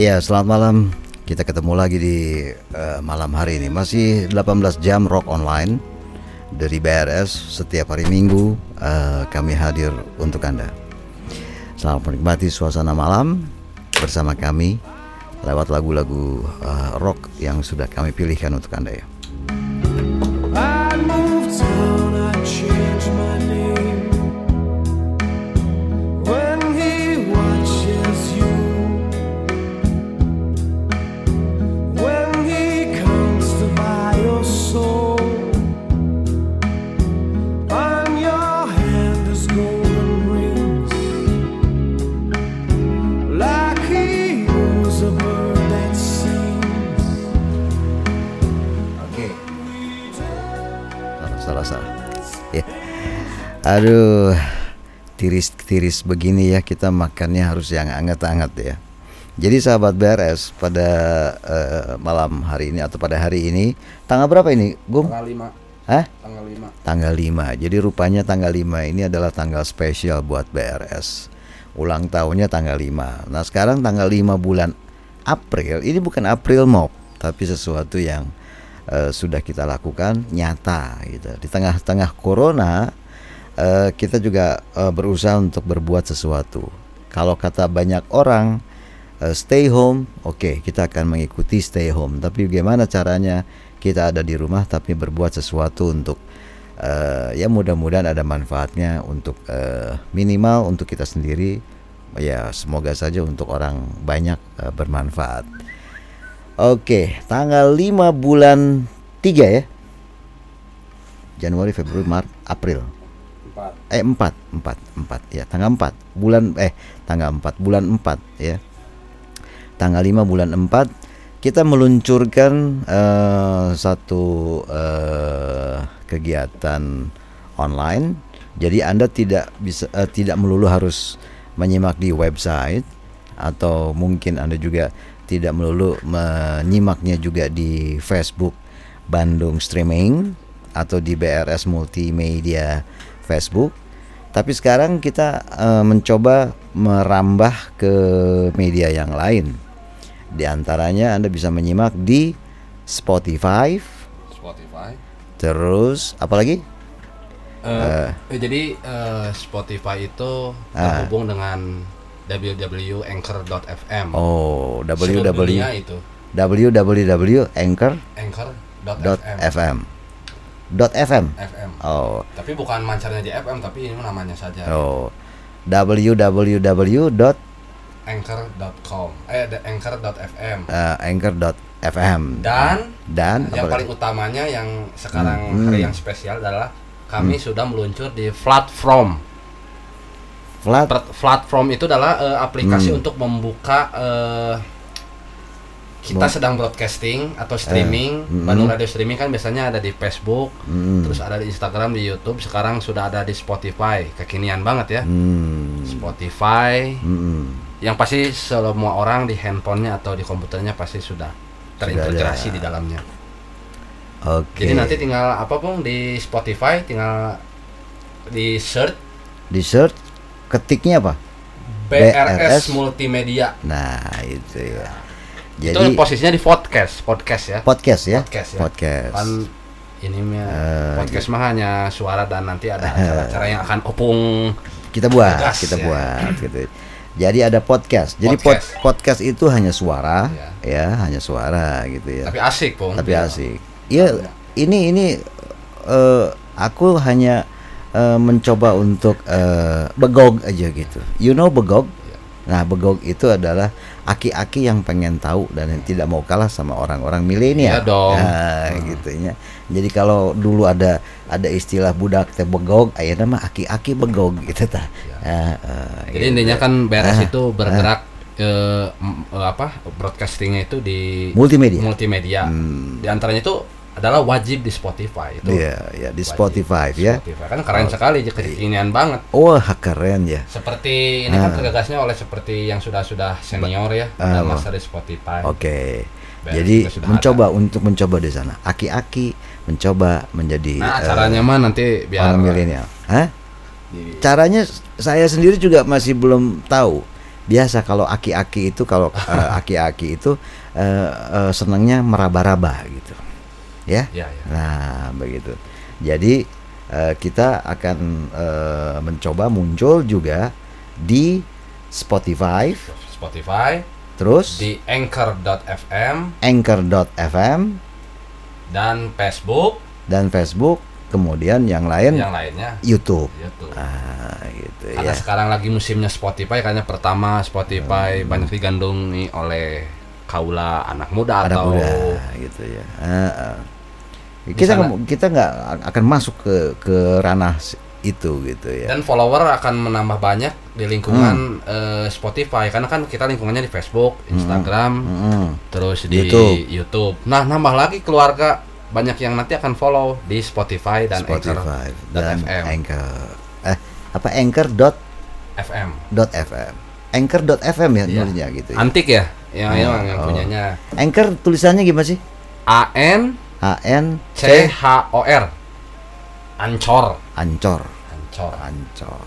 Iya, selamat malam. Kita ketemu lagi di eh, malam hari ini. Masih 18 jam rock online dari BRS setiap hari Minggu eh, kami hadir untuk Anda. Selamat menikmati suasana malam bersama kami lewat lagu-lagu eh, rock yang sudah kami pilihkan untuk Anda ya. Salah salah. Ya. Aduh, tiris-tiris begini ya kita makannya harus yang hangat-hangat ya. Jadi sahabat BRS pada eh, malam hari ini atau pada hari ini tanggal berapa ini, Gung? Tanggal 5. Hah? Tanggal 5. Tanggal 5. Jadi rupanya tanggal 5 ini adalah tanggal spesial buat BRS. Ulang tahunnya tanggal 5. Nah, sekarang tanggal 5 bulan April. Ini bukan April Mop, tapi sesuatu yang eh, sudah kita lakukan nyata gitu. Di tengah-tengah corona eh, kita juga eh, berusaha untuk berbuat sesuatu. Kalau kata banyak orang eh, stay home, oke, kita akan mengikuti stay home. Tapi bagaimana caranya kita ada di rumah tapi berbuat sesuatu untuk eh, ya mudah-mudahan ada manfaatnya untuk eh, minimal untuk kita sendiri. Ya semoga saja untuk orang banyak eh, bermanfaat. Oke, tanggal 5 bulan 3 ya. Januari, Februari, Maret, April. 4. Eh 4, 4, 4 ya, tanggal 4 bulan eh tanggal 4 bulan 4 ya. Tanggal 5 bulan 4 kita meluncurkan eh, satu eh, kegiatan online. Jadi Anda tidak bisa eh, tidak melulu harus menyimak di website atau mungkin Anda juga tidak melulu menyimaknya juga di Facebook Bandung Streaming atau di BRS Multimedia Facebook. Tapi sekarang kita eh, mencoba merambah ke media yang lain. Di antaranya Anda bisa menyimak di Spotify, Spotify. terus apalagi? Eh, eh, jadi eh, Spotify itu Ah. terhubung dengan www.anchor.fm. Oh, www itu www.anchor.fm. anchor.fm. Dot .fm. FM. Oh, Tapi bukan mancarnya di FM, tapi ini namanya saja. oh. www. Anchor.com. Eh, the anchor.fm. uh, anchor.fm Dan dan yang paling utamanya yang sekarang Hmm. hari yang spesial adalah kami sudah meluncur di platform. Flat Plat- Platform itu adalah eh, aplikasi Hmm. untuk membuka eh, kita Mau- sedang broadcasting atau streaming. hmm. Bandung Radio Streaming kan biasanya ada di Facebook, Hmm. terus ada di Instagram, di YouTube. Sekarang sudah ada di Spotify. Kekinian banget ya. Hmm. Spotify. Hmm. Yang pasti semua orang di handphonenya atau di komputernya pasti sudah terintegrasi ada. di dalamnya. Oke. Jadi nanti tinggal apa pun di Spotify tinggal di search di search ketiknya apa? BRS, BRS. Multimedia. Nah, itu ya. itu Jadi posisinya di podcast, podcast ya. podcast ya? Podcast ya. Podcast. Kan ini mah Eh, podcast mah hanya suara dan nanti ada acara-acara yang akan opung Kita buat, Gas, kita ya. buat gitu. Jadi ada podcast. Jadi pod- Podcast. podcast itu hanya suara, Iya. ya, hanya suara gitu ya. tapi asik pun. Tapi asik. Iya, ini ini eh, aku hanya eh, mencoba untuk eh, begog aja gitu. You know begog? Nah, begog itu adalah aki-aki yang pengen tahu dan yang tidak mau kalah sama orang-orang milenial. Iya dong. Nah, gitunya. Jadi kalau dulu ada ada istilah budak teh begog, ayeuna mah aki-aki begog gitu tah. Iya. Nah, eh, Jadi gitu. intinya kan BRS Ah, itu bergerak eh, m- eh, apa broadcastingnya itu di Multimedia. multimedia. Hmm. Di antaranya itu adalah wajib di Spotify itu. Iya, ya di Spotify di ya. Spotify. Kan keren sekali kekinian banget. Wah, keren ya. Seperti ini kan Ah. kegagasnya oleh seperti yang sudah-sudah senior ya, Ah, wah. masa di Spotify. Oke. BRS Jadi mencoba untuk mencoba di sana. Aki-aki mencoba menjadi Nah, eh, caranya mah nanti biar orang milenial. Hah? di- Caranya saya sendiri juga masih belum tahu. Biasa kalau aki-aki itu kalau eh, aki-aki itu eh, eh, senangnya meraba-raba gitu. Ya. Ya, ya. Nah, begitu. Jadi eh, kita akan eh, mencoba muncul juga di Spotify, Spotify terus di anchor.fm anchor.fm dan Facebook dan Facebook, kemudian yang lain yang lainnya YouTube. YouTube. Ah, gitu Karena ya. sekarang lagi musimnya Spotify kayaknya pertama Hmm. Spotify banyak digandungi oleh kaula anak muda Ada atau muda gitu ya. Ah, ah. Kita sana- nggak- kita nggak akan masuk ke ke ranah itu gitu ya. dan follower akan menambah banyak di lingkungan eh, Spotify karena kan kita lingkungannya di Facebook, Instagram, Mm-mm. terus di YouTube. YouTube. Nah, nambah lagi keluarga banyak yang nanti akan follow di Spotify dan Spotify Anchor dan FM. Anchor. Eh, apa Anchor dot FM. dot FM. Anchor dot FM ya nulisnya gitu ya. Antik ya? Yang Oh, yang, yang oh. punyanya Anchor tulisannya gimana sih? A N A N C H O R. Ancor. Ancor. Ancor. Ancor.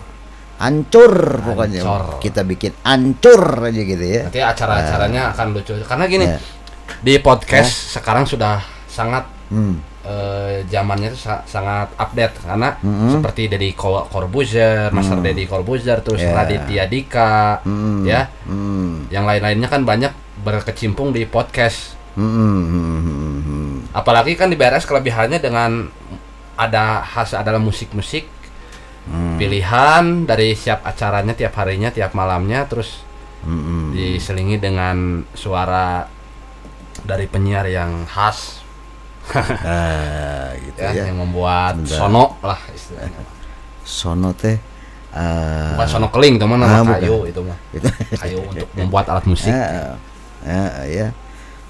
Ancur pokoknya. Ancor. Kita bikin ancur aja gitu ya. Nanti acara-acaranya akan lucu karena gini Ya. di podcast sekarang sudah sangat Hmm. eh, zamannya itu sa- sangat update karena Mm-mm. seperti Deddy Co- Corbuzier, Master Deddy Corbuzier, terus Ya. Raditya Dika, Hmm. ya, Hmm. yang lain-lainnya kan banyak berkecimpung di podcast. Hmm, hmm, hmm, hmm, hmm. Apalagi kan di BRS kelebihannya dengan ada khas adalah musik-musik Hmm. pilihan dari siap acaranya tiap harinya, tiap malamnya, terus Hmm, diselingi dengan suara dari penyiar yang khas Ah, gitu ya, ya. yang membuat Sebentar. sono lah istilahnya. Sono teh eh, Bukan sono keling teman Ah, nama kayu itu mah. itu Kayu untuk membuat alat musik. Ah, ah, ya.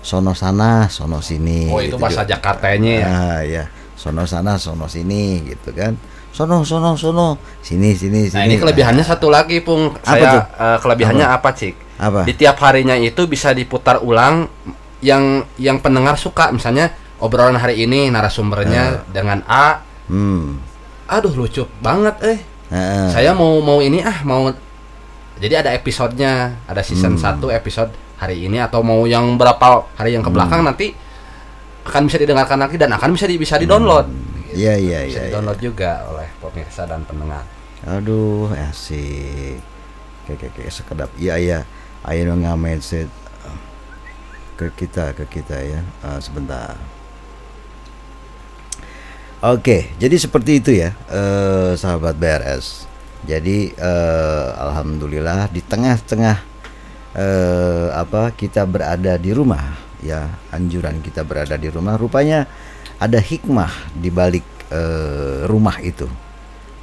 Sono sana, sono sini. Oh, itu gitu bahasa juga. Jakartanya ya. Ah, ya. Sono sana, sono sini gitu kan. Sono, sono, sono. Sini, sini, sini. Nah, ini kelebihannya satu lagi, Pung. Apa Saya tuh? eh, kelebihannya apa, Cik? Apa? Di tiap harinya itu bisa diputar ulang yang yang pendengar suka. Misalnya obrolan hari ini narasumbernya dengan A. Hmm. Aduh, lucu banget eh. Ah, Saya mau mau ini ah, mau jadi ada episodenya, ada season 1 episode hari ini atau mau yang berapa hari yang ke belakang nanti akan bisa didengarkan lagi dan akan bisa di, bisa di-download. Iya, iya, bisa iya. iya. di-download juga oleh pemirsa dan pendengar. Aduh, asik. Kayak kayak sekedap. Iya, iya. Ayo nge-message ke kita, ke kita ya. Ah, sebentar. Oke, jadi seperti itu ya, eh, sahabat BRS. Jadi eh, alhamdulillah di tengah-tengah eh, apa kita berada di rumah, ya anjuran kita berada di rumah. Rupanya ada hikmah di balik eh, rumah itu,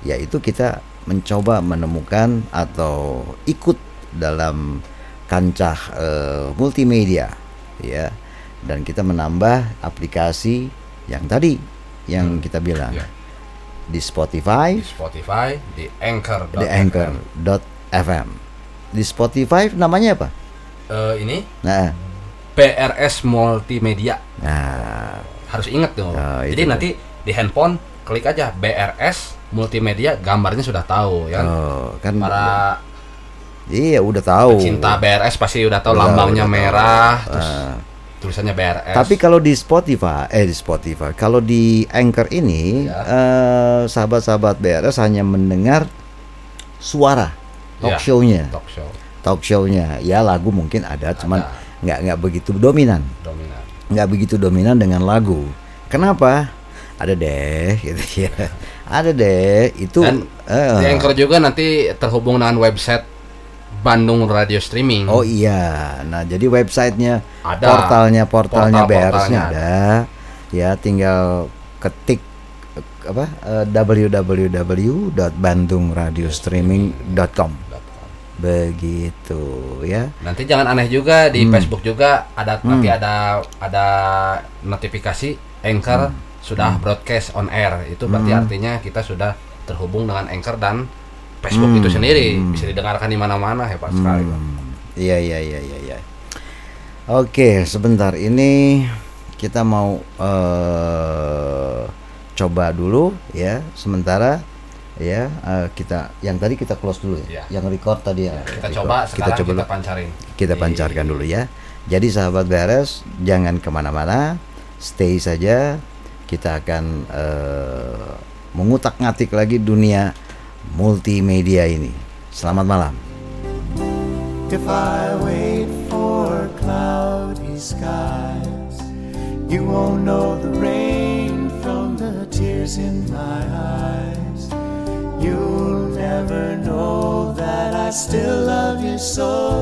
yaitu kita mencoba menemukan atau ikut dalam kancah eh, multimedia, ya, dan kita menambah aplikasi yang tadi yang kita bilang Ya. di Spotify, Di Spotify, di Anchor. di Anchor.fm. Di Spotify namanya apa? Eh, ini Nah, PRS Multimedia. nah, Harus ingat tuh. Nah, Jadi nanti di handphone klik aja BRS Multimedia, gambarnya sudah tahu ya. oh, kan Para iya udah tahu. cinta BRS pasti udah tahu Udah, lambangnya udah tahu. merah, terus Ah. tulisannya BRS. Tapi kalau di Spotify, eh di Spotify, kalau di Anchor ini Ya. eh, sahabat-sahabat BRS hanya mendengar suara talk Ya. show-nya, talk show talk show-nya. Ya lagu mungkin ada, cuman Ada. nggak nggak begitu dominan, dominan. nggak begitu dominan dengan lagu. Kenapa? Ada deh, gitu ya. Ada deh, itu. Dan Di Anchor juga nanti terhubung dengan website Bandung Radio Streaming. Oh iya, nah jadi websitenya, Ada. portalnya, portalnya BRS-nya Portal-portalnya ada. Ya tinggal ketik eh, apa eh, www.bandungradiostreaming.com Begitu ya. Nanti jangan aneh juga di Hmm. Facebook juga ada nanti ada ada notifikasi Anchor Hmm. sudah broadcast on air. Itu berarti artinya kita sudah terhubung dengan Anchor dan Facebook Hmm. itu sendiri bisa didengarkan di mana-mana hebat sekali. Bang. Iya iya iya iya iya. Oke, sebentar ini kita mau eh coba dulu ya sementara ya eh, kita yang tadi kita close dulu ya. Iya. Yang record tadi ya. Kita record. coba sekarang kita, coba dulu. pancarin. kita Di- pancarkan dulu ya. Jadi sahabat beres, jangan ke mana-mana, stay saja. Kita akan eh, mengutak-ngatik lagi dunia multimedia ini. Selamat malam. If I wait for cloudy skies, you won't know the rain from the tears in my eyes. You'll never know that I still love you so.